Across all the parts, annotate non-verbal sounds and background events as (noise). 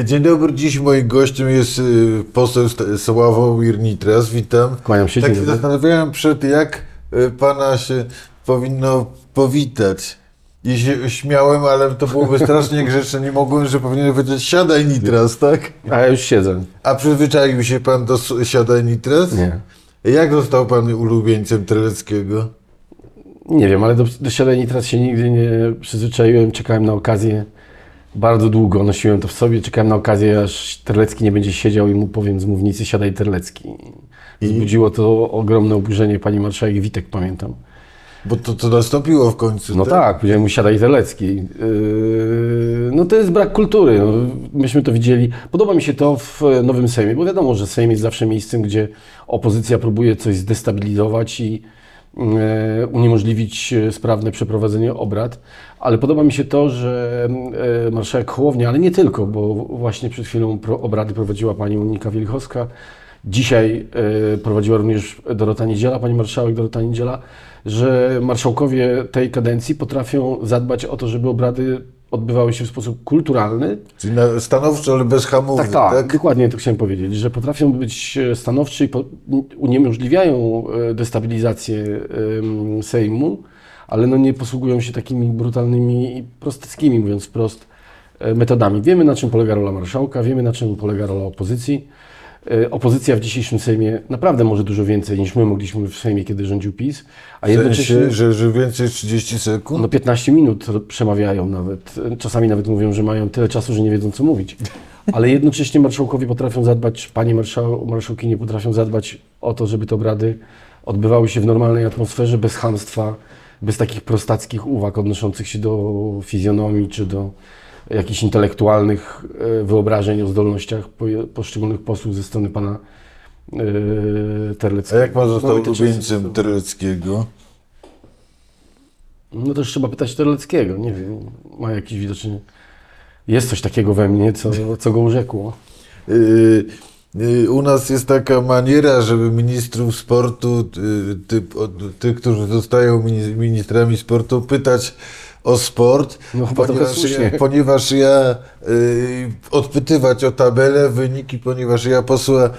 Dzień dobry, dziś moim gościem jest y, poseł Sławomir Nitras, witam. Kłaniam się, Tak się zastanawiałem przed, jak y, pana się powinno powitać. I się śmiałem, ale to byłoby strasznie (laughs) grzeczne, nie mogłem, że powinienem powiedzieć siadaj Nitras, tak? A ja już siedzę. A przyzwyczaił się pan do siadaj Nitras? Nie. Jak został pan ulubieńcem Teleckiego? Nie wiem, ale do, do siadania teraz się nigdy nie przyzwyczaiłem. Czekałem na okazję bardzo długo. Nosiłem to w sobie. Czekałem na okazję, aż Terlecki nie będzie siedział i mu powiem z mównicy siadaj Terlecki. Wzbudziło to ogromne oburzenie pani marszałek Witek, pamiętam. Bo to, to nastąpiło w końcu, No tak, powiedziałem mu siadaj Terlecki. Yy, no to jest brak kultury. No, myśmy to widzieli. Podoba mi się to w Nowym Sejmie, bo wiadomo, że Sejm jest zawsze miejscem, gdzie opozycja próbuje coś zdestabilizować i e, uniemożliwić e, sprawne przeprowadzenie obrad. Ale podoba mi się to, że e, marszałek Hołownia, ale nie tylko, bo właśnie przed chwilą obrady prowadziła pani Monika Wielichowska. Dzisiaj e, prowadziła również Dorota Niedziela, pani marszałek Dorota Niedziela, że marszałkowie tej kadencji potrafią zadbać o to, żeby obrady odbywały się w sposób kulturalny, Czyli na, stanowczo, ale bez hamówek, tak, tak, tak? dokładnie to chciałem powiedzieć, że potrafią być e, stanowczy i uniemożliwiają e, destabilizację Sejmu, ale no nie posługują się takimi brutalnymi i prosteckimi, mówiąc wprost, e, metodami. Wiemy, na czym polega rola marszałka, wiemy, na czym polega rola opozycji. E, Opozycja w dzisiejszym Sejmie naprawdę może dużo więcej niż my mogliśmy w Sejmie, kiedy rządził PiS, a W jednocześnie... sensie, że, że więcej niż 30 sekund? No 15 minut przemawiają nawet. Czasami nawet mówią, że mają tyle czasu, że nie wiedzą co mówić. Ale jednocześnie marszałkowie potrafią zadbać, panie marszał, marszałkini potrafią zadbać o to, żeby te obrady odbywały się w normalnej atmosferze, bez chamstwa, bez takich prostackich uwag odnoszących się do fizjonomii czy do jakichś intelektualnych e, wyobrażeń o zdolnościach poszczególnych posłów ze strony pana e, A Terleckiego. jak pan został No ulubieńcem Teleckiego? No też trzeba pytać Terleckiego, nie wiem, ma jakiś widocznie... Jest coś takiego we mnie, co, co go urzekło. Yy, yy, U nas jest taka maniera, żeby ministrów sportu, ty, od- tych, którzy zostają mini- ministrami sportu, pytać o sport, No ponieważ, ja, ponieważ ja yy, odpytywać o tabelę, wyniki, ponieważ ja posła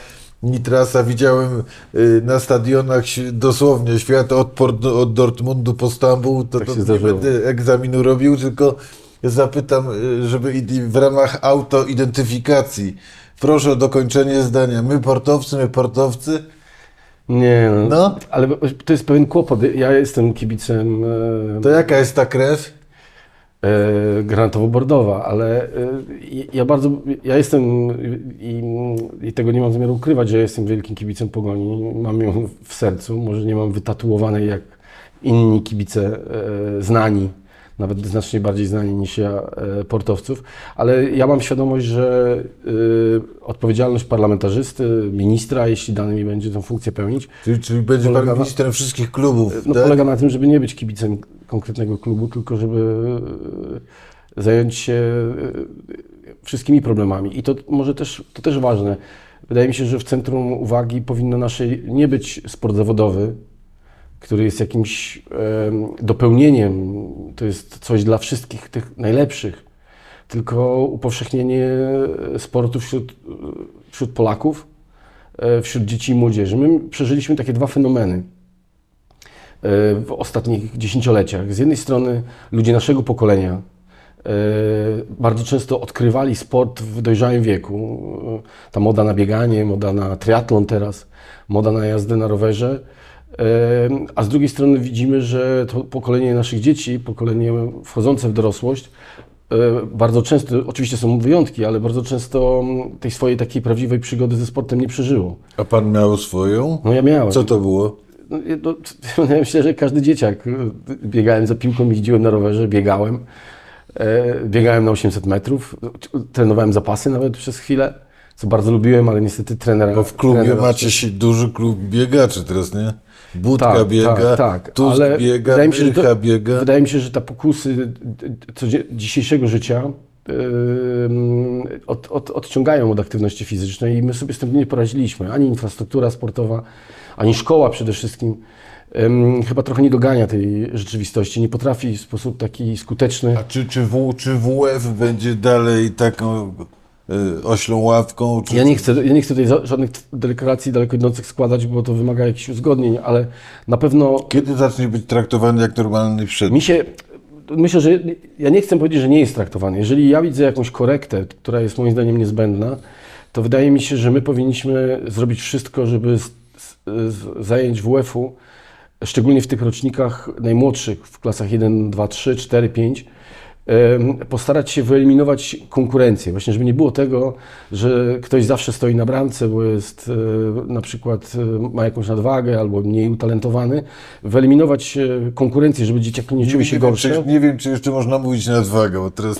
Nitrasa widziałem yy, na stadionach dosłownie świat od, od Dortmundu po Stambuł, to, Tak to nie zdarzyło. będę egzaminu robił, tylko zapytam, yy, żeby w ramach autoidentyfikacji proszę o dokończenie zdania. My portowcy, my portowcy. Nie, no, No. ale to jest pewien kłopot. Ja jestem kibicem e, To jaka jest ta krew? e, granatowo-bordowa, ale e, ja bardzo, ja jestem i, i tego nie mam zamiaru ukrywać, że jestem wielkim kibicem Pogoni. Mam ją w sercu, może nie mam wytatuowanej jak inni kibice e, znani, nawet znacznie bardziej znani niż ja, e, portowców, ale ja mam świadomość, że e, odpowiedzialność parlamentarzysty, ministra, jeśli dane mi będzie tę funkcję pełnić, Czyli, czyli będzie pan na- ministrem wszystkich klubów, no, tak? polega na tym, żeby nie być kibicem konkretnego klubu, tylko żeby e, zająć się e, wszystkimi problemami. I to może też, to też ważne. Wydaje mi się, że w centrum uwagi powinno naszej nie być sport zawodowy, który jest jakimś em, dopełnieniem, to jest coś dla wszystkich tych najlepszych, tylko upowszechnienie sportu wśród, wśród Polaków, e, wśród dzieci i młodzieży. My przeżyliśmy takie dwa fenomeny e, w ostatnich dziesięcioleciach. Z jednej strony ludzie naszego pokolenia e, bardzo często odkrywali sport w dojrzałym wieku. E, Ta moda na bieganie, moda na triatlon teraz, moda na jazdę na rowerze. E, A z drugiej strony widzimy, że to pokolenie naszych dzieci, pokolenie wchodzące w dorosłość, e, bardzo często, oczywiście są wyjątki, ale bardzo często mm, tej swojej takiej prawdziwej przygody ze sportem nie przeżyło. A pan miał swoją? No ja miałem. Co to było? No, ja- no, (laughs) ja myślę, że każdy dzieciak. y, Biegałem za piłką, jeździłem na rowerze, biegałem. E, biegałem na 800 metrów. Trenowałem zapasy nawet przez chwilę, co bardzo lubiłem, ale niestety trenera... Bo w klubie macie się duży klub biegaczy teraz, nie? Budka Tak, biega, tak, tak, ale biega, wydaje mi się, że to- biega. Wydaje mi się, że ta pokusy codzie- dzisiejszego życia ym, od, od, odciągają od aktywności fizycznej i my sobie z tym nie poradziliśmy. Ani infrastruktura sportowa, ani szkoła przede wszystkim chyba trochę nie dogania tej rzeczywistości, nie potrafi w sposób taki skuteczny. A czy, czy, w, czy WF będzie dalej taką oślą ławką? Czy... Ja nie chcę, ja nie chcę tutaj żadnych deklaracji daleko idących składać, bo to wymaga jakichś uzgodnień, ale na pewno Kiedy zacznie być traktowany jak normalny przedmiot? mi się, myślę, że ja nie chcę powiedzieć, że nie jest traktowany. Jeżeli ja widzę jakąś korektę, która jest moim zdaniem niezbędna, to wydaje mi się, że my powinniśmy zrobić wszystko, żeby z, z, z zajęć WF-u, szczególnie w tych rocznikach najmłodszych, w klasach 1, 2, 3, 4, 5, em, postarać się wyeliminować konkurencję. Właśnie, żeby nie było tego, że ktoś zawsze stoi na bramce, bo jest e, na przykład e, ma jakąś nadwagę albo mniej utalentowany. Wyeliminować e, konkurencję, żeby dzieciaki nie czuły się nie, wiem, gorsze. czy, nie wiem, czy jeszcze można mówić nadwagę, bo teraz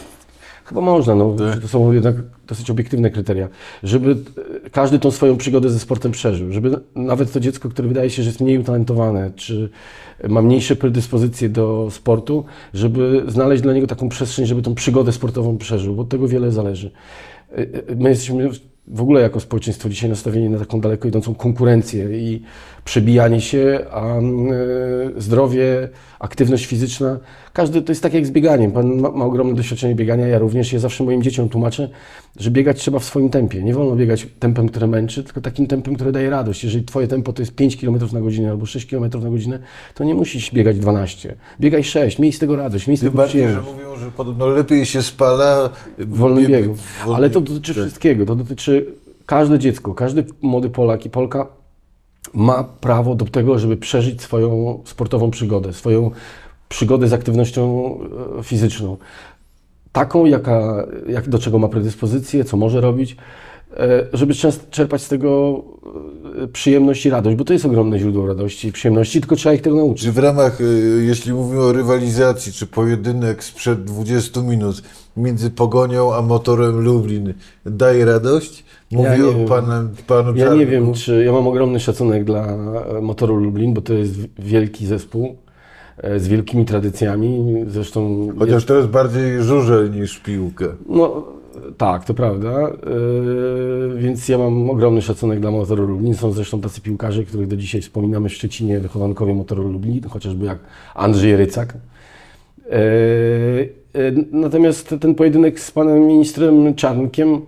Chyba można, no, Tak. to są jednak dosyć obiektywne kryteria. Żeby e, każdy tą swoją przygodę ze sportem przeżył, żeby nawet to dziecko, które wydaje się, że jest mniej utalentowane, czy ma mniejsze predyspozycje do sportu, żeby znaleźć dla niego taką przestrzeń, żeby tą przygodę sportową przeżył, bo od tego wiele zależy. E, e, My jesteśmy w ogóle jako społeczeństwo dzisiaj nastawieni na taką daleko idącą konkurencję i przebijanie się, a zdrowie, aktywność fizyczna, każdy to jest tak jak z bieganiem. Pan ma, ma ogromne doświadczenie biegania, ja również. Ja zawsze moim dzieciom tłumaczę, że biegać trzeba w swoim tempie. Nie wolno biegać tempem, które męczy, tylko takim tempem, które daje radość. Jeżeli twoje tempo to jest 5 km na godzinę albo 6 km na godzinę, to nie musisz biegać 12. Biegaj 6, miej z tego radość, miej z tego bardziej, że mówią, że podobno lepiej się spala w wolnym bie- biegu. wolnym Ale to dotyczy Tak. wszystkiego. To dotyczy każde dziecko, każdy młody Polak i Polka ma prawo do tego, żeby przeżyć swoją sportową przygodę, swoją przygodę z aktywnością e, fizyczną. Taką, jaka, jak, do czego ma predyspozycję, co może robić, e, żeby czerpać z tego e, przyjemność i radość, bo to jest ogromne źródło radości i przyjemności, tylko trzeba ich tego nauczyć. Czy w ramach, jeśli mówimy o rywalizacji, czy pojedynek sprzed 20 minut między Pogonią a Motorem Lublin daje radość? Mówi Ja panem, panu Ja nie wiem, czy ja mam ogromny szacunek dla Motoru Lublin, bo to jest wielki zespół z wielkimi tradycjami. Zresztą Chociaż to jest bardziej żużel niż piłka. No tak, to prawda. Yy, więc ja mam ogromny szacunek dla Motoru Lublin. Są zresztą tacy piłkarze, których do dzisiaj wspominamy w Szczecinie, wychowankowie Motoru Lublin, chociażby jak Andrzej Rycak. Yy, yy, natomiast ten pojedynek z panem ministrem Czarnkiem,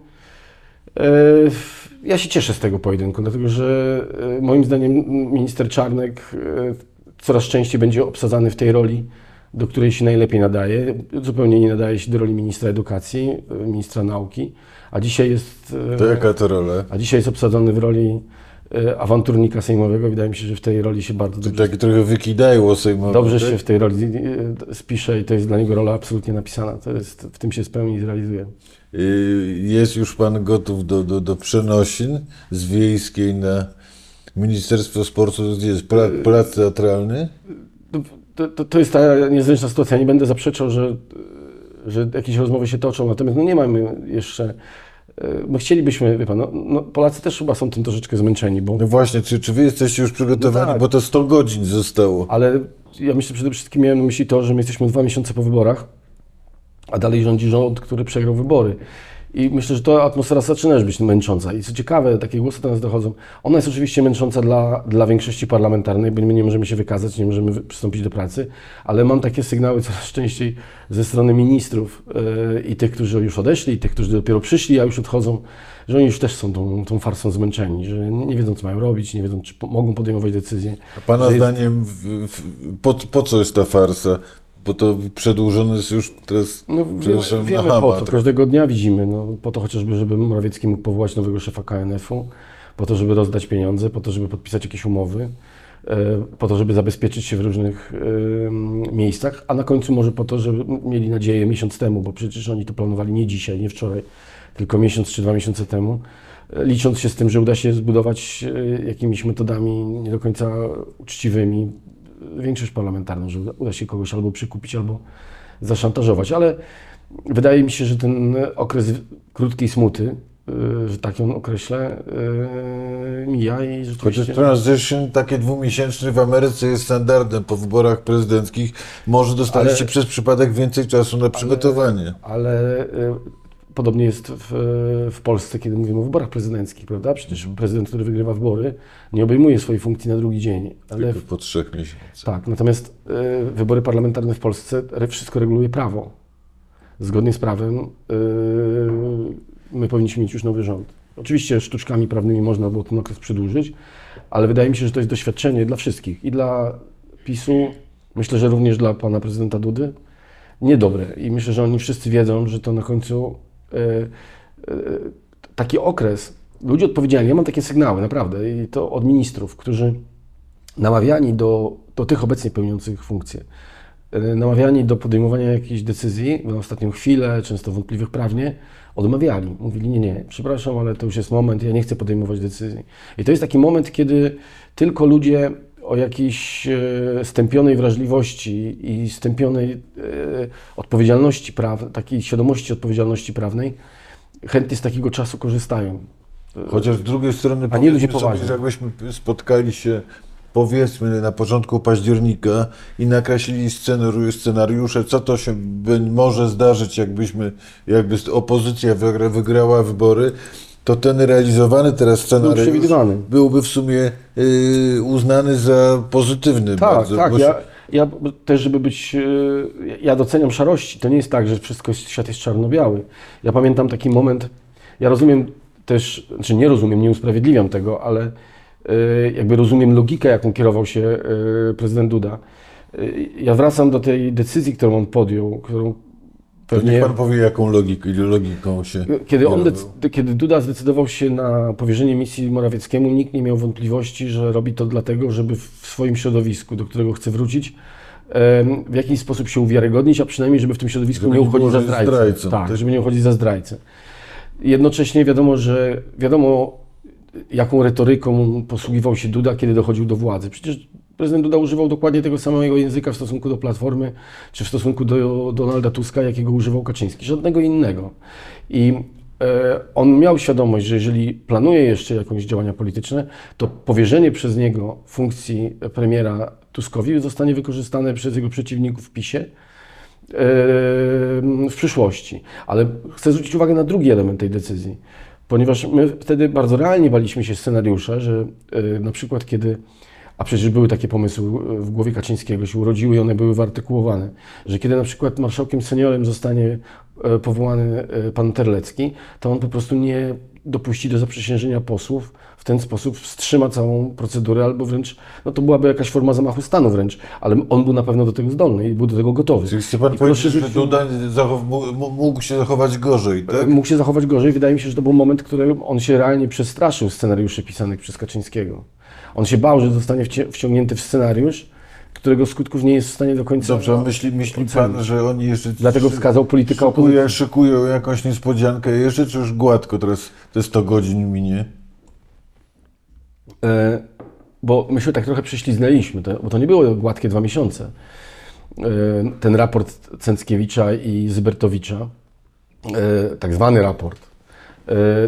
ja się cieszę z tego pojedynku, dlatego że moim zdaniem minister Czarnek coraz częściej będzie obsadzany w tej roli, do której się najlepiej nadaje. Zupełnie nie nadaje się do roli ministra edukacji, y, ministra nauki, a dzisiaj jest, y, To jaka to rola? a dzisiaj jest obsadzony w roli y, awanturnika sejmowego. Wydaje mi się, że w tej roli się bardzo To dobrze, taki trochę wykidajło sejmowe. dobrze tak? się w tej roli spisze i to jest dla niego rola absolutnie napisana. To jest, w tym się spełni i zrealizuje. Y, Jest już pan gotów do, do, do przenosin z wiejskiej na Ministerstwo Sportu, jest pla, plac teatralny? To, to- to, jest ta niezręczna sytuacja. Nie będę zaprzeczał, że, że jakieś rozmowy się toczą, natomiast no nie mamy jeszcze. y, My chcielibyśmy, wie pan, no, no Polacy też chyba są tym troszeczkę zmęczeni, bo No właśnie, czy, czy wy jesteście już przygotowani, No tak. bo to 100 godzin zostało. Ale ja myślę przede wszystkim miałem na myśli to, że my jesteśmy dwa miesiące po wyborach, a dalej rządzi rząd, który przegrał wybory. I myślę, że ta atmosfera zaczyna już być męcząca. I co ciekawe, takie głosy do nas dochodzą. Ona jest oczywiście męcząca dla, dla większości parlamentarnej, bo my nie możemy się wykazać, nie możemy przystąpić do pracy, ale mam takie sygnały coraz (laughs) częściej ze strony ministrów yy, i tych, którzy już odeszli, i tych, którzy dopiero przyszli, a już odchodzą, że oni już też są tą, tą farsą zmęczeni, że nie wiedzą, co mają robić, nie wiedzą, czy po, mogą podejmować decyzje. A pana jest- zdaniem, po, po co jest ta farsa? Bo to przedłużone jest już teraz, No, wiemy, wiemy po tak. każdego dnia widzimy, no, po to chociażby, żeby Morawiecki mógł powołać nowego szefa KNF-u, po to, żeby rozdać pieniądze, po to, żeby podpisać jakieś umowy, e, po to, żeby zabezpieczyć się w różnych e, miejscach, a na końcu może po to, żeby mieli nadzieję miesiąc temu, bo przecież oni to planowali nie dzisiaj, nie wczoraj, tylko miesiąc czy dwa miesiące temu, e, licząc się z tym, że uda się zbudować jakimiś metodami nie do końca uczciwymi większość parlamentarną, że uda, się kogoś albo przykupić, albo zaszantażować, ale wydaje mi się, że ten okres krótkiej smuty, y, że tak ją określę, y, mija i Chociaż rzeczywiście... transition takie dwumiesięczny w Ameryce jest standardem po wyborach prezydenckich. Może dostaliście Ale- przez przypadek więcej czasu na przygotowanie. Ale y, podobnie jest w, w Polsce, kiedy mówimy o wyborach prezydenckich, prawda? Przecież prezydent, który wygrywa wybory, nie obejmuje swojej funkcji na drugi dzień. Ale Tylko po trzech miesiącach. Tak, natomiast y, wybory parlamentarne w Polsce wszystko reguluje prawo. Zgodnie z prawem y, my powinniśmy mieć już nowy rząd. Oczywiście sztuczkami prawnymi można było ten okres przedłużyć, ale wydaje mi się, że to jest doświadczenie dla wszystkich i dla PiSu, myślę, że również dla pana prezydenta Dudy, niedobre. I myślę, że oni wszyscy wiedzą, że to na końcu taki okres, ludzie odpowiedzialni, ja mam takie sygnały, naprawdę, i to od ministrów, którzy namawiani do, do tych obecnie pełniących funkcje, e, namawiani do podejmowania jakichś decyzji na ostatnią chwilę, często wątpliwych prawnie, odmawiali. Mówili, nie, nie, przepraszam, ale to już jest moment, ja nie chcę podejmować decyzji. I to jest taki moment, kiedy tylko ludzie o jakiejś e, stępionej wrażliwości i stępionej e, odpowiedzialności prawnej, takiej świadomości odpowiedzialności prawnej, chętnie z takiego czasu korzystają. Chociaż z drugiej strony, A nie ludzie poważni. jakbyśmy spotkali się powiedzmy na początku października i nakreślili scenariusze, co to się może zdarzyć, jakbyśmy, jakby opozycja wygra, wygrała wybory, to ten realizowany teraz scenariusz przewidywany. byłby w sumie y, uznany za pozytywny Tak, bardzo. tak. bo Ja, ja też, żeby być. e, Ja doceniam szarości. To nie jest tak, że wszystko jest, świat jest czarno-biały. Ja pamiętam taki moment. Ja rozumiem też, znaczy nie rozumiem, nie usprawiedliwiam tego, ale e, jakby rozumiem logikę, jaką kierował się prezydent Duda. Ja wracam do tej decyzji, którą on podjął, którą To niech pewnie. pan powie, jaką logiką, logiką się... Kiedy, on kierował. dec- kiedy Duda zdecydował się na powierzenie misji Morawieckiemu, nikt nie miał wątpliwości, że robi to dlatego, żeby w swoim środowisku, do którego chce wrócić, w jakiś sposób się uwiarygodnić, a przynajmniej, żeby w tym środowisku Żeby nie uchodzić za zdrajcę. zdrajcą, Tak, tak. żeby nie uchodzić za zdrajcę. Jednocześnie wiadomo, że wiadomo, jaką retoryką posługiwał się Duda, kiedy dochodził do władzy. Przecież prezydent Duda używał dokładnie tego samego języka w stosunku do Platformy, czy w stosunku do Donalda Tuska, jakiego używał Kaczyński. Żadnego innego. I e, on miał świadomość, że jeżeli planuje jeszcze jakieś działania polityczne, to powierzenie przez niego funkcji premiera Tuskowi zostanie wykorzystane przez jego przeciwników w PiSie w przyszłości. Ale chcę zwrócić uwagę na drugi element tej decyzji, ponieważ my wtedy bardzo realnie baliśmy się scenariusza, że e, na przykład kiedy, a przecież były takie pomysły w głowie Kaczyńskiego, się urodziły i one były wyartykułowane, że kiedy na przykład marszałkiem seniorem zostanie e, powołany e, pan Terlecki, to on po prostu nie dopuści do zaprzysiężenia posłów, w ten sposób wstrzyma całą procedurę, albo wręcz, no to byłaby jakaś forma zamachu stanu wręcz, ale on był na pewno do tego zdolny i był do tego gotowy. Czyli chce pan I powiedzieć, proszę że Duda mógł się zachować gorzej, tak? Mógł się zachować gorzej. Wydaje mi się, że to był moment, w którym on się realnie przestraszył scenariuszy pisanych przez Kaczyńskiego. On się bał, że zostanie wci- wciągnięty w scenariusz, którego skutków nie jest w stanie do końca Dobrze, myśli, myśli pan, że oni jeszcze... Dlatego wskazał polityka opozycji. szykują, szykują jakąś niespodziankę jeszcze, czy już gładko teraz te 100 godzin minie? E, bo my się tak trochę prześliznęliśmy, to, bo to nie było gładkie dwa miesiące. E, ten raport Cęckiewicza i Zybertowicza, e, tak zwany raport,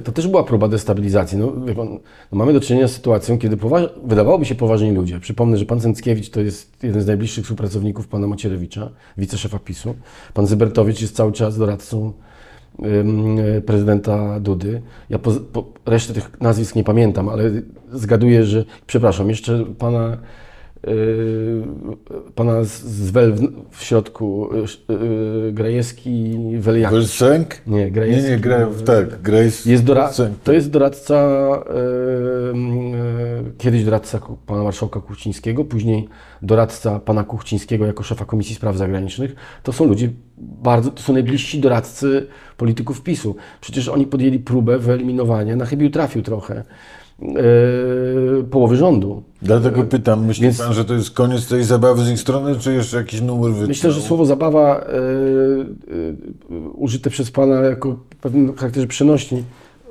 to też była próba destabilizacji. No, pan, no mamy do czynienia z sytuacją, kiedy poważ- wydawałoby się poważni ludzie. Przypomnę, że pan Cęckiewicz to jest jeden z najbliższych współpracowników pana Macierewicza, wiceszefa PiSu. Pan Zybertowicz jest cały czas doradcą prezydenta Dudy. Ja po, po, tych nazwisk nie pamiętam, ale zgaduję, że, przepraszam, jeszcze pana, pana z- z Wel w, środku, yy, Grajewski, Weliak. Welsenk? Nie, Nie, Grajewski. nie, gra, tak, Grace Jest dora- to jest doradca, kiedyś doradca pana marszałka Kuchcińskiego, później doradca pana Kuchcińskiego jako szefa Komisji Spraw Zagranicznych. To są ludzie bardzo, to są najbliżsi doradcy polityków PiSu. Przecież oni podjęli próbę wyeliminowania, na chybił trafił trochę, połowy rządu. Dlatego pytam, myśli Więc- pan, że to jest koniec tej zabawy z ich strony, czy jeszcze jakiś numer wytrwał? Myślę, że słowo zabawa e, e, użyte przez Pana jako pewnym charakterze przenośni,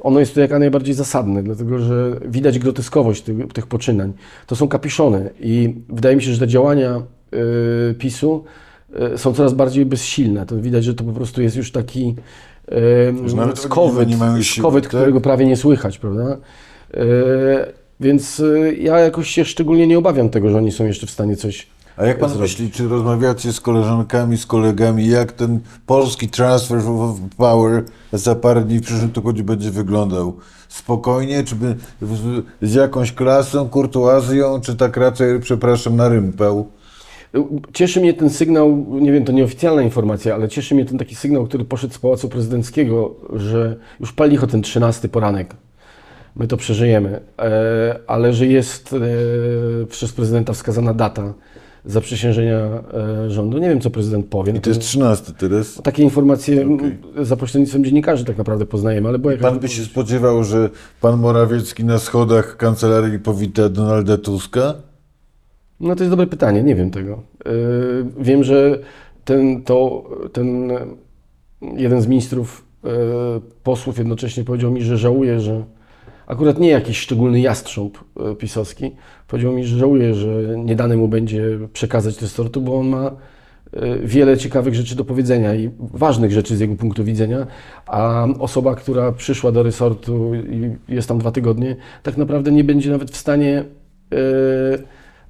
ono jest tu jak najbardziej zasadne, dlatego że widać groteskowość tych, tych poczynań. To są kapiszony i wydaje mi się, że te działania e, PiSu są coraz bardziej bezsilne. To widać, że to po prostu jest już taki skowyt, skowyt tak? którego prawie nie słychać, prawda? Więc e, ja jakoś się szczególnie nie obawiam tego, że oni są jeszcze w stanie coś A jak pan zrobić. myśli, czy rozmawiacie z koleżankami, z kolegami, jak ten polski transfer of power za parę dni w przyszłym tygodniu będzie wyglądał? Spokojnie, czy by z, jakąś klasą, kurtuazją, czy tak raczej, przepraszam, na rympał? Cieszy mnie ten sygnał, nie wiem, to nieoficjalna informacja, ale cieszy mnie ten taki sygnał, który poszedł z Pałacu Prezydenckiego, że już pal licho ten 13 poranek. My to przeżyjemy, e, ale że jest e, przez prezydenta wskazana data zaprzysiężenia e, rządu. Nie wiem, co prezydent powie. I to jest 13 teraz. Takie informacje m, za pośrednictwem dziennikarzy tak naprawdę poznajemy, ale była jakaś... Pan by się spodziewał, że pan Morawiecki na schodach kancelarii powita Donalda Tuska? No to jest dobre pytanie, nie wiem tego. Wiem, że ten, to, ten jeden z ministrów posłów jednocześnie powiedział mi, że żałuje, że akurat nie jakiś szczególny jastrząb e, pisowski, powiedział mi, że żałuje, że nie dane mu będzie przekazać resortu, bo on ma e, wiele ciekawych rzeczy do powiedzenia i ważnych rzeczy z jego punktu widzenia, a osoba, która przyszła do resortu i jest tam dwa tygodnie, tak naprawdę nie będzie nawet w stanie e,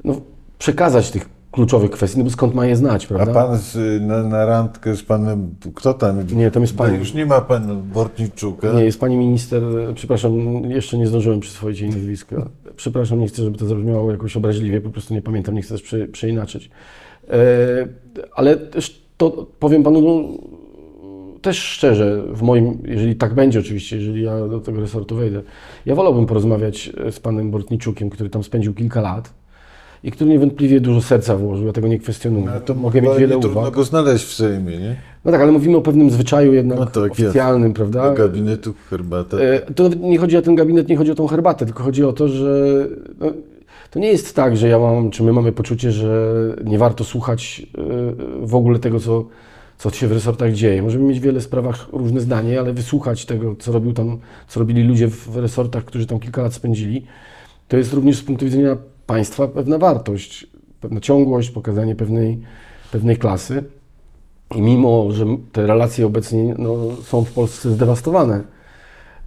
no, przekazać tych kluczowych kwestii, no bo skąd ma je znać, A prawda? pan z, na, na randkę z panem, kto tam? Nie, tam jest No, pani. już nie ma pan Bortniczuka. Nie, jest pani minister, przepraszam, jeszcze nie zdążyłem przyswoić jej nazwiska. Przepraszam, nie chcę, żeby to zabrzmiało jakoś obraźliwie, po prostu nie pamiętam, nie chcę też prze, przeinaczyć. E, ale też to powiem panu no, też szczerze, w moim, jeżeli tak będzie oczywiście, jeżeli ja do tego resortu wejdę, ja wolałbym porozmawiać z panem Bortniczukiem, który tam spędził kilka lat i który niewątpliwie dużo serca włożył, ja tego nie kwestionuję. No, to Mogę mieć wiele nie trudno uwag. go znaleźć w Sejmie, nie? No tak, ale mówimy o pewnym zwyczaju jednak No tak, jest. oficjalnym, prawda? Do gabinetu herbata. E, To nawet nie chodzi o ten gabinet, nie chodzi o tą herbatę, tylko chodzi o to, że no, to nie jest tak, że ja mam, czy my mamy poczucie, że nie warto słuchać e, w ogóle tego, co, co się w resortach dzieje. Możemy mieć w wiele sprawach różne zdanie, ale wysłuchać tego, co robił tam, co robili ludzie w resortach, którzy tam kilka lat spędzili, to jest również z punktu widzenia państwa pewna wartość, pewna ciągłość, pokazanie pewnej, pewnej klasy. I mimo, że te relacje obecnie no, są w Polsce zdewastowane,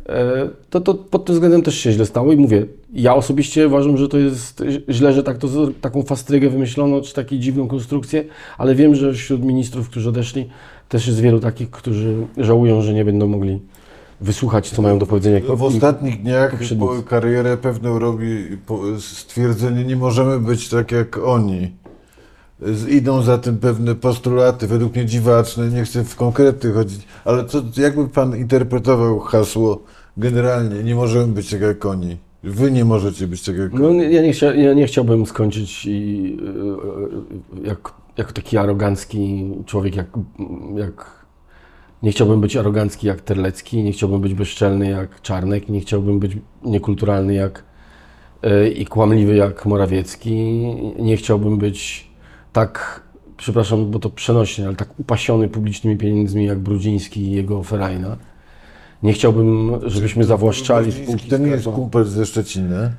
e, to, to pod tym względem też się źle stało i mówię, ja osobiście uważam, że to jest źle, że tak to, taką fastrygę wymyślono, czy taką dziwną konstrukcję, ale wiem, że wśród ministrów, którzy odeszli, też jest wielu takich, którzy żałują, że nie będą mogli wysłuchać, co mają do powiedzenia. W ostatnich dniach poprzednicy. po karierę pewną robi stwierdzenie, nie możemy być tak jak oni. Idą za tym pewne postulaty, według mnie dziwaczne, nie chcę w konkrety chodzić, ale co, jakby pan interpretował hasło generalnie, nie możemy być tak jak oni. Wy nie możecie być tak jak No, ja, nie chcia, ja nie chciałbym skończyć i, e, jak, jako taki arogancki człowiek, jak, jak nie chciałbym być arogancki jak Terlecki, nie chciałbym być bezczelny jak Czarnek, nie chciałbym być niekulturalny jak e, i kłamliwy jak Morawiecki, nie chciałbym być tak, przepraszam, bo to przenośnie, ale tak upasiony publicznymi pieniędzmi jak Brudziński i jego Ferajna. Nie chciałbym, żebyśmy zawłaszczali spółki To nie jest kumpel ze Szczecina.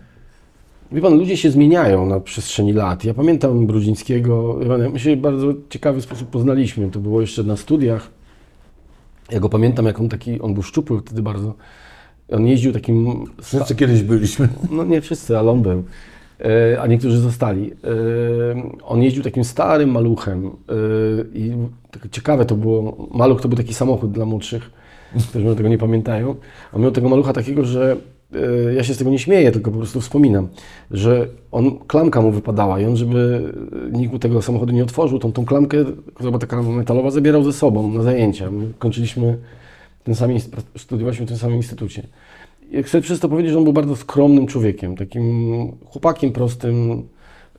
Wie pan, ludzie się zmieniają na przestrzeni lat. Ja pamiętam Brudzińskiego, my się w bardzo ciekawy sposób poznaliśmy. To było jeszcze na studiach. Ja go pamiętam, jak on taki, on był szczupły wtedy bardzo. On jeździł takim, Wszyscy kiedyś byliśmy. no nie wszyscy, ale on był, E, a niektórzy zostali. E, On jeździł takim starym maluchem e, i tak ciekawe to było, maluch to był taki samochód dla młodszych, którzy tego nie pamiętają. On miał tego malucha takiego, że ja się z tego nie śmieję, tylko po prostu wspominam, że on, klamka mu wypadała i on, żeby nikt mu tego samochodu nie otworzył, tą, tą klamkę, która była taka metalowa, zabierał ze sobą na zajęcia. My kończyliśmy ten sam, studiowaliśmy w tym samym instytucie. I chcę przez to powiedzieć, że on był bardzo skromnym człowiekiem, takim chłopakiem prostym,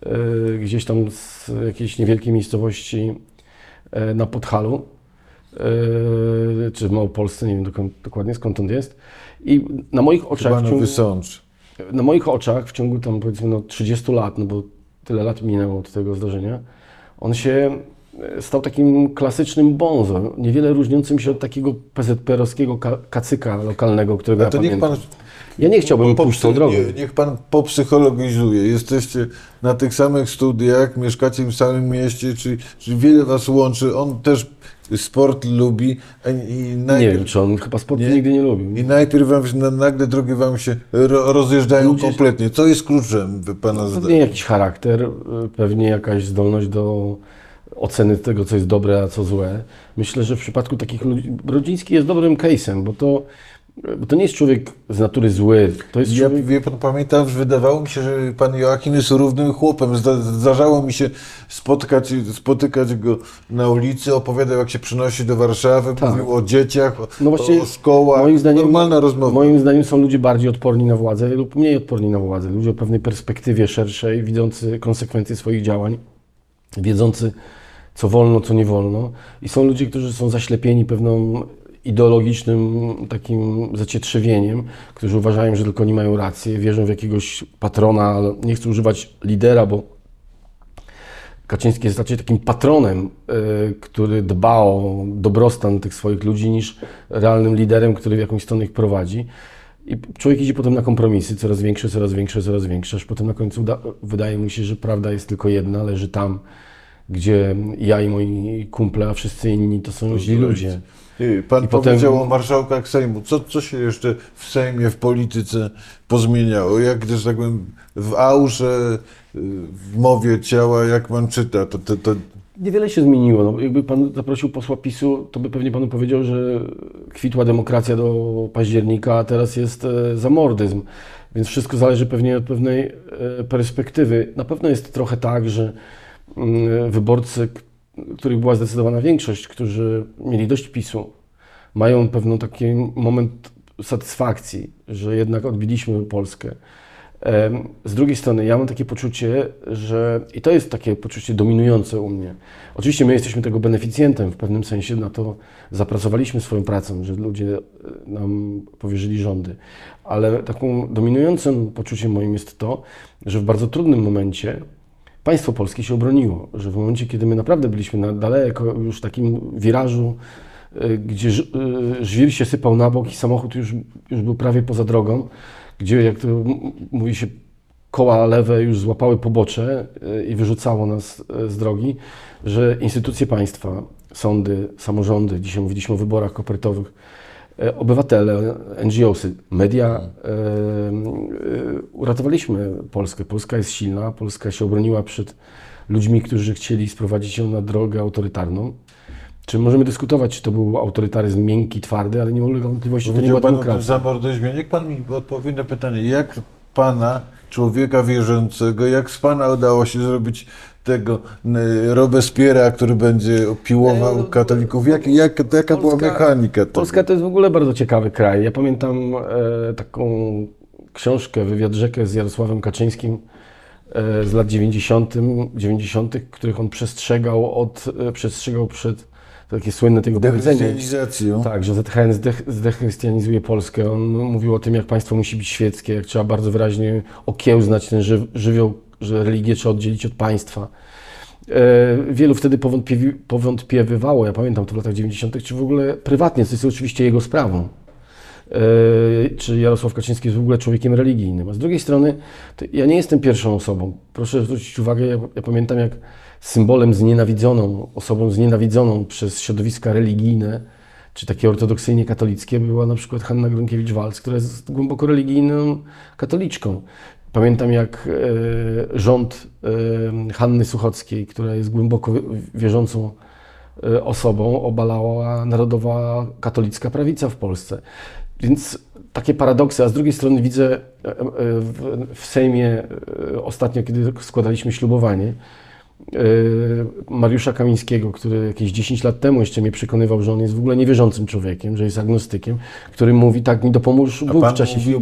e, gdzieś tam z jakiejś niewielkiej miejscowości e, na Podhalu, e, czy w Małopolsce, nie wiem dokąd, dokładnie skąd on jest. I na moich oczach, Chyba na ciągu, Wysącz. na moich oczach w ciągu tam powiedzmy no, 30 lat, no bo tyle lat minęło od tego zdarzenia, on się e, stał takim klasycznym bonzo, niewiele różniącym się od takiego PZPR-owskiego ka- kacyka lokalnego, którego A ja niech pamiętam. pan Ja nie chciałbym pójść tą drogą. nie- Niech pan popsychologizuje. Jesteście na tych samych studiach, mieszkacie w samym mieście, czy, czy wiele was łączy. On też sport lubi a- i Nie najpierw, wiem, czy on chyba sportu Nie? nigdy nie lubił. i najpierw wam się, na- nagle drogi wam się ro, rozjeżdżają Ludzie- kompletnie. Co jest kluczem pana Pewnie zdania? jakiś charakter, y, pewnie jakaś zdolność do oceny tego, co jest dobre, a co złe. Myślę, że w przypadku takich ludzi, Brodziński jest dobrym case'em, bo to Bo to nie jest człowiek z natury zły. To jest Ja, człowiek... wie pan, pamiętam, że wydawało mi się, że pan Joachim jest równym chłopem. Zda, zdarzało mi się spotkać, spotykać go na ulicy, opowiadał jak się przynosi do Warszawy, Tak. mówił o dzieciach, o, No właśnie, o szkołach. moim zdaniem- Normalna rozmowa. Moim zdaniem są ludzie bardziej odporni na władzę lub mniej odporni na władzę. Ludzie o pewnej perspektywie szerszej, widzący konsekwencje swoich działań, wiedzący, co wolno, co nie wolno. I są ludzie, którzy są zaślepieni pewną ideologicznym takim zacietrzewieniem, którzy uważają, że tylko oni mają rację, wierzą w jakiegoś patrona, ale nie chcą używać lidera, bo Kaczyński jest raczej takim patronem, y, który dba o dobrostan tych swoich ludzi, niż realnym liderem, który w jakąś stronę ich prowadzi. I człowiek idzie potem na kompromisy, coraz większe, coraz większe, coraz większe, aż potem na końcu wydaje mu się, że prawda jest tylko jedna, leży tam, gdzie ja i moi kumple, a wszyscy inni to są źli ludzie. Pan I potem- powiedział o marszałkach Sejmu. Co, co się jeszcze w Sejmie, w polityce pozmieniało? Jak, że tak powiem, w aurze, w mowie ciała, jak pan czyta, to, to, to Niewiele się zmieniło. No, jakby pan zaprosił posła PiSu, to by pewnie panu powiedział, że kwitła demokracja do października, a teraz jest e, zamordyzm. Więc wszystko zależy pewnie od pewnej e, perspektywy. Na pewno jest trochę tak, że mm, wyborcy, których była zdecydowana większość, którzy mieli dość PiSu, mają pewną taki moment satysfakcji, że jednak odbiliśmy Polskę. Z drugiej strony, ja mam takie poczucie, że i to jest takie poczucie dominujące u mnie. Oczywiście my jesteśmy tego beneficjentem, w pewnym sensie na to zapracowaliśmy swoją pracą, że ludzie e, nam powierzyli rządy, ale taką dominującym poczuciem moim jest to, że w bardzo trudnym momencie państwo polskie się obroniło, że w momencie, kiedy my naprawdę byliśmy na daleko już takim wirażu, y, gdzie y, żwir się sypał na bok i samochód już, już był prawie poza drogą, gdzie, jak to mówi się, koła lewe już złapały pobocze y, i wyrzucało nas z drogi, że instytucje państwa, sądy, samorządy, dzisiaj mówiliśmy o wyborach kopertowych, e, obywatele, NGOsy, media, e, e, uratowaliśmy Polskę. Polska jest silna, Polska się obroniła przed ludźmi, którzy chcieli sprowadzić ją na drogę autorytarną. Czy możemy dyskutować, czy to był autorytaryzm miękki, twardy, ale nie ulega wątpliwości, że to nie była pan demokracja. zamordyzmie. Niech pan mi odpowie na pytanie, jak pana, człowieka wierzącego, jak z pana udało się zrobić tego Robespiera, który będzie piłował E, katolików? Jak, jak, jaka była Polska- mechanika tego? Polska to jest w ogóle bardzo ciekawy kraj. Ja pamiętam e, taką książkę, wywiad rzekę z Jarosławem Kaczyńskim e, z lat 90., 90., których on przestrzegał, od, e, przestrzegał przed takie słynne tego powiedzenie. Tak, że ZHN zdech, zdechrystianizuje Polskę. On mówił o tym, jak państwo musi być świeckie, jak trzeba bardzo wyraźnie okiełznać ten ży, żywioł, że religię trzeba oddzielić od państwa. E, wielu wtedy powątpiewi, powątpiewywało, ja pamiętam to w latach 90., czy w ogóle prywatnie, to jest oczywiście jego sprawą. E, czy Jarosław Kaczyński jest w ogóle człowiekiem religijnym. A z drugiej strony, ja nie jestem pierwszą osobą. Proszę zwrócić uwagę, ja, ja pamiętam jak symbolem znienawidzoną, osobą znienawidzoną przez środowiska religijne, czy takie ortodoksyjnie katolickie, była na przykład Hanna Gronkiewicz-Waltz, która jest głęboko religijną katoliczką. Pamiętam jak e, rząd e, Hanny Suchockiej, która jest głęboko wierzącą e, osobą, obalała narodowa katolicka prawica w Polsce. Więc takie paradoksy, a z drugiej strony widzę w, Sejmie ostatnio, kiedy składaliśmy ślubowanie, Mariusza Kamińskiego, który jakieś 10 lat temu jeszcze mnie przekonywał, że on jest w ogóle niewierzącym człowiekiem, że jest agnostykiem, który mówi, tak mi dopomóż Bóg w czasie mówił,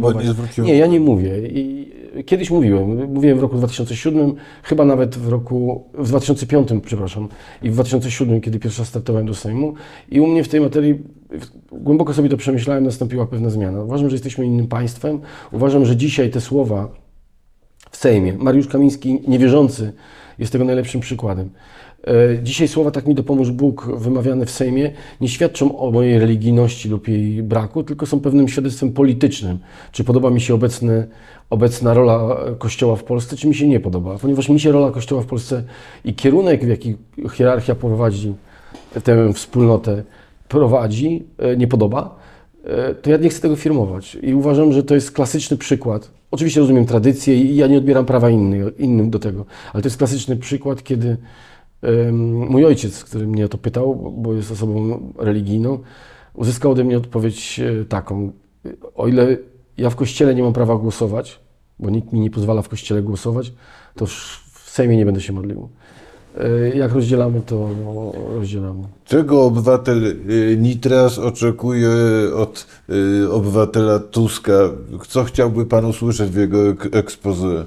nie Nie, ja nie mówię. I kiedyś mówiłem. Mówiłem w roku 2007, chyba nawet w roku, w 2005, przepraszam, i w 2007, kiedy pierwszy raz startowałem do Sejmu. I u mnie w tej materii, głęboko sobie to przemyślałem, nastąpiła pewna zmiana. Uważam, że jesteśmy innym państwem. Uważam, że dzisiaj te słowa w Sejmie, Mariusz Kamiński, niewierzący, jest tego najlepszym przykładem. E, Dzisiaj słowa tak mi dopomóż Bóg wymawiane w Sejmie nie świadczą o mojej religijności lub jej braku, tylko są pewnym świadectwem politycznym. Czy podoba mi się obecny, obecna rola Kościoła w Polsce, czy mi się nie podoba. Ponieważ mi się rola Kościoła w Polsce i kierunek, w jaki hierarchia prowadzi tę wspólnotę, prowadzi, e, nie podoba, e, to ja nie chcę tego firmować. I uważam, że to jest klasyczny przykład. Oczywiście rozumiem tradycję i ja nie odbieram prawa inny, innym do tego, ale to jest klasyczny przykład, kiedy mój ojciec, który mnie o to pytał, bo jest osobą religijną, uzyskał ode mnie odpowiedź e, taką. o ile ja w kościele nie mam prawa głosować, bo nikt mi nie pozwala w kościele głosować, to w Sejmie nie będę się modlił. Y, Jak rozdzielamy, to rozdzielamy. Czego obywatel y, Nitras oczekuje od obywatela Tuska? Co chciałby pan usłyszeć w jego ek- expose? Mm,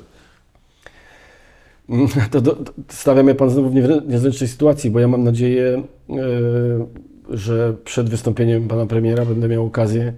To, do, to stawia mnie Pan znowu w niezręcznej sytuacji, bo ja mam nadzieję, e, że przed wystąpieniem Pana Premiera będę miał okazję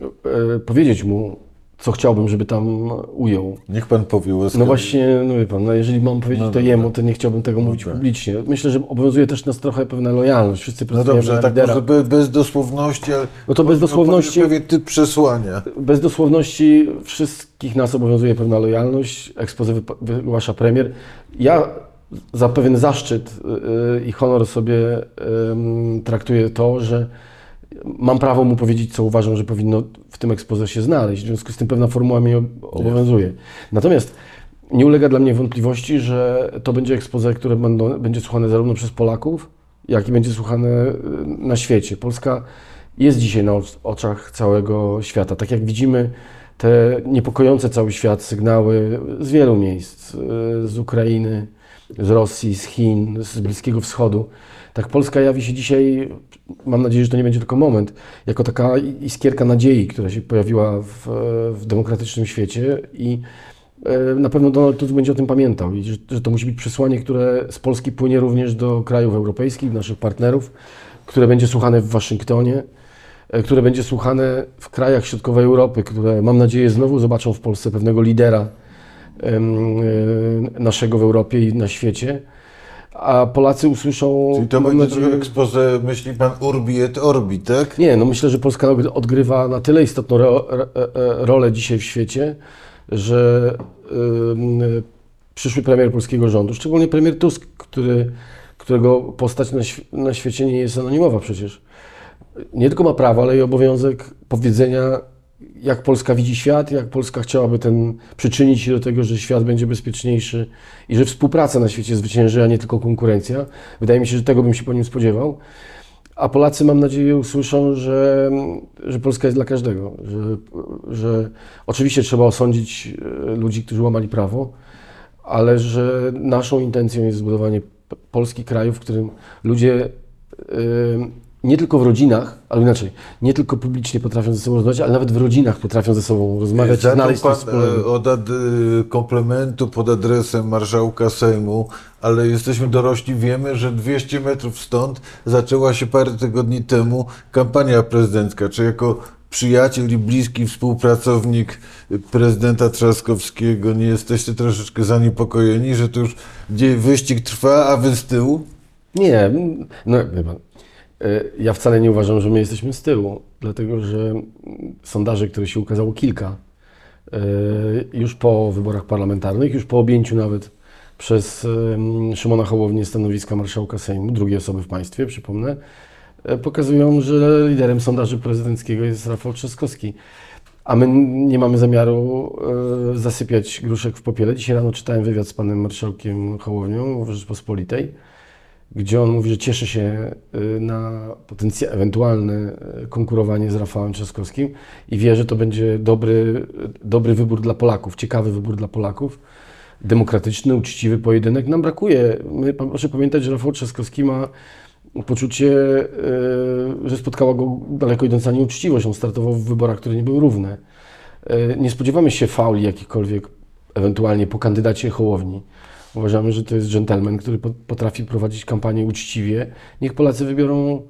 e, powiedzieć mu, co chciałbym, żeby tam ujął. Niech pan powie łaskawie. No właśnie, no wie Pan, no jeżeli mam powiedzieć No to jemu, to nie chciałbym tego mówić Dobra. publicznie. Myślę, że obowiązuje też nas trochę pewna lojalność. Wszyscy No dobrze, tak lidera. może be- bez dosłowności, ale No to bez dosłowności- pewien typ przesłania. Bez dosłowności wszystkich nas obowiązuje pewna lojalność. Ekspozy wygłasza premier. Ja za pewien zaszczyt yy, i honor sobie traktuję to, że mam prawo mu powiedzieć, co uważam, że powinno w tym ekspoze się znaleźć. W związku z tym pewna formuła mnie ob- obowiązuje. Natomiast nie ulega dla mnie wątpliwości, że to będzie ekspoze, które będą, będzie słuchane zarówno przez Polaków, jak i będzie słuchane y, na świecie. Polska jest dzisiaj na ocz- oczach całego świata. Tak jak widzimy te niepokojące cały świat sygnały z wielu miejsc, y, z Ukrainy, z Rosji, z Chin, z Bliskiego Wschodu. Tak Polska jawi się dzisiaj, mam nadzieję, że to nie będzie tylko moment, jako taka iskierka nadziei, która się pojawiła w, w demokratycznym świecie i e, na pewno Donald Tusk będzie o tym pamiętał i że, że to musi być przesłanie, które z Polski płynie również do krajów europejskich, naszych partnerów, które będzie słuchane w Waszyngtonie, e, które będzie słuchane w krajach środkowej Europy, które mam nadzieję znowu zobaczą w Polsce pewnego lidera e, naszego w Europie i na świecie. A Polacy usłyszą. Czyli to będzie nadzieję- trochę expose, myśli pan Urbi et Orbi, tak? nie, no myślę, że Polska odgrywa na tyle istotną ro, ro, e, rolę dzisiaj w świecie, że przyszły premier polskiego rządu, szczególnie premier Tusk, który, którego postać na, św- na świecie nie jest anonimowa przecież, nie tylko ma prawo, ale i obowiązek powiedzenia, jak Polska widzi świat, jak Polska chciałaby ten, przyczynić się do tego, że świat będzie bezpieczniejszy i że współpraca na świecie zwycięży, a nie tylko konkurencja. Wydaje mi się, że tego bym się po nim spodziewał. A Polacy, mam nadzieję, usłyszą, że, że Polska jest dla każdego. Że, że oczywiście trzeba osądzić e, ludzi, którzy łamali prawo, ale że naszą intencją jest zbudowanie Polski kraju, w którym ludzie e, nie tylko w rodzinach, ale inaczej, nie tylko publicznie potrafią ze sobą rozmawiać, ale nawet w rodzinach potrafią ze sobą rozmawiać Zaczął znaleźć pan e, od ad, e, komplementu pod adresem marszałka Sejmu, ale jesteśmy dorośli, wiemy, że 200 metrów stąd zaczęła się parę tygodni temu kampania prezydencka. Czy jako przyjaciel i bliski współpracownik prezydenta Trzaskowskiego nie jesteście troszeczkę zaniepokojeni, że to już gdzie wyścig trwa, a wy z tyłu? Nie, no wie pan, ja wcale nie uważam, że my jesteśmy z tyłu, dlatego że sondaży, które się ukazało kilka, e, już po wyborach parlamentarnych, już po objęciu nawet przez Szymona Hołownię stanowiska marszałka Sejmu, drugiej osoby w państwie, przypomnę, e, pokazują, że liderem sondażu prezydenckiego jest Rafał Trzaskowski. A my nie mamy zamiaru e, zasypiać gruszek w popiele. Dzisiaj rano czytałem wywiad z panem marszałkiem Hołownią w Rzeczpospolitej, gdzie on mówi, że cieszy się y, na potencjał, ewentualne y, konkurowanie z Rafałem Trzaskowskim i wie, że to będzie dobry, dobry wybór dla Polaków, ciekawy wybór dla Polaków, demokratyczny, uczciwy pojedynek. Nam brakuje. My, proszę pamiętać, że Rafał Trzaskowski ma poczucie, y, że spotkała go daleko idąca nieuczciwość. On startował w wyborach, które nie były równe. Nie spodziewamy się fauli jakichkolwiek, ewentualnie po kandydacie Hołowni. Uważamy, że to jest dżentelmen, który po- potrafi prowadzić kampanię uczciwie. Niech Polacy wybiorą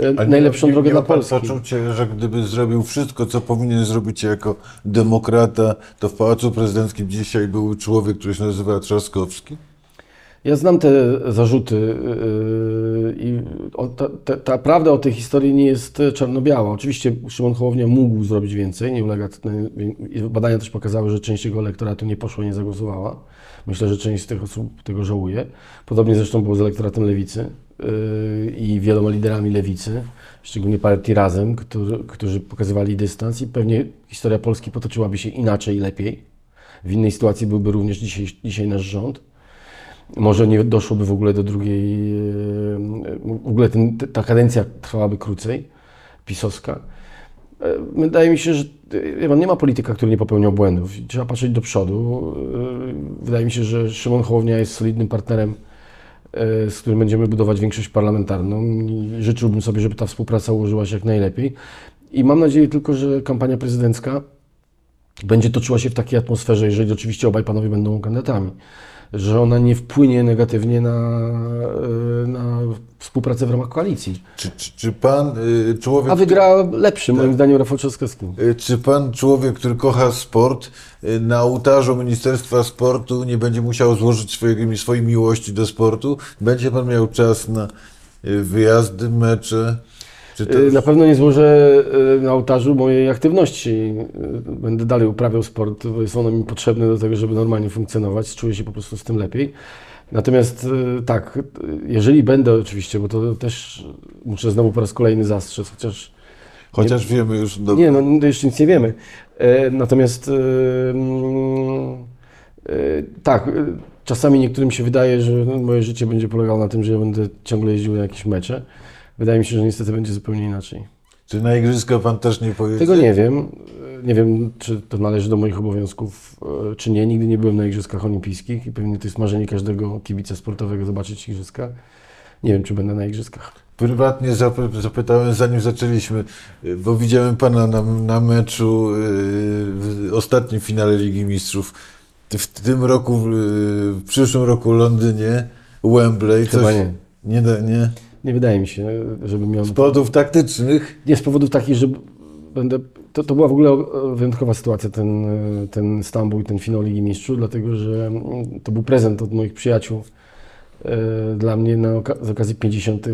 e, nie- najlepszą nie drogę miał dla Polski. poczucie, że gdyby zrobił wszystko, co powinien zrobić jako demokrata, to w Pałacu Prezydenckim dzisiaj był człowiek, który się nazywa Trzaskowski? Ja znam te zarzuty yy, i o, ta, ta, ta prawda o tej historii nie jest czarno-biała. Oczywiście Szymon Hołownia mógł zrobić więcej, nie ulega, i badania też pokazały, że część jego elektoratu nie poszła, nie zagłosowała. Myślę, że część z tych osób tego żałuje. Podobnie zresztą było z elektoratem lewicy yy, i wieloma liderami lewicy, szczególnie partii Razem, którzy, którzy pokazywali dystans i pewnie historia Polski potoczyłaby się inaczej i lepiej. W innej sytuacji byłby również dzisiaj, dzisiaj nasz rząd. Może nie doszłoby w ogóle do drugiej, e, w ogóle ten, ta kadencja trwałaby krócej, pisowska. E, Wydaje mi się, że e, nie ma polityka, który nie popełniał błędów. Trzeba patrzeć do przodu. Wydaje mi się, że Szymon Hołownia jest solidnym partnerem, z którym będziemy budować większość parlamentarną życzyłbym sobie, żeby ta współpraca ułożyła się jak najlepiej. I mam nadzieję tylko, że kampania prezydencka będzie toczyła się w takiej atmosferze, jeżeli oczywiście obaj panowie będą kandydatami, że ona nie wpłynie negatywnie na, e, na współpracę w ramach koalicji. Czy, czy, czy pan y, człowiek... A wygra lepszy, moim zdaniem, Rafał Trzaskowski. Y, Czy pan, człowiek, który kocha sport, y, na ołtarzu Ministerstwa Sportu nie będzie musiał złożyć swojej, swojej miłości do sportu? Będzie pan miał czas na wyjazdy, mecze? To Y, Na pewno nie złożę y, na ołtarzu mojej aktywności. Y, Będę dalej uprawiał sport, bo jest ono mi potrzebne do tego, żeby normalnie funkcjonować. Czuję się po prostu z tym lepiej. Natomiast tak, jeżeli będę oczywiście, bo to też muszę znowu po raz kolejny zastrzec, chociaż Chociaż wiemy już... Do... nie, no jeszcze nic nie wiemy. E, Natomiast mm, tak, czasami niektórym się wydaje, że no, moje życie będzie polegało na tym, że ja będę ciągle jeździł na jakieś mecze. Wydaje mi się, że niestety będzie zupełnie inaczej. Czy na igrzyska pan też nie pojedzie? Tego nie wiem. E, Nie wiem, czy to należy do moich obowiązków, e, czy nie. Nigdy nie byłem na Igrzyskach Olimpijskich i pewnie to jest marzenie każdego kibica sportowego zobaczyć Igrzyska. Nie wiem, czy będę na Igrzyskach. Prywatnie zap- zapytałem, zanim zaczęliśmy, y, bo widziałem pana na, na meczu y, w ostatnim finale Ligi Mistrzów. W tym roku, w przyszłym roku w Londynie, Wembley. Chyba nie. Nie, da- nie. Nie wydaje mi się, żeby miał... Z powodów taktycznych. Nie z powodów takich, że będę. To, to była w ogóle wyjątkowa sytuacja, ten, ten Stambuł i ten finał Ligi Mistrzów, dlatego że mm, to był prezent od moich przyjaciół e, dla mnie na, z okazji 50. e,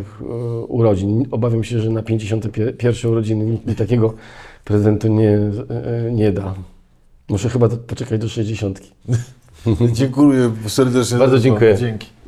urodzin. Obawiam się, że na 51. urodziny nikt mi takiego (laughs) prezentu nie, e, nie da. Muszę chyba poczekać do 60. (laughs) Dziękuję serdecznie. Bardzo dziękuję. Dzięki.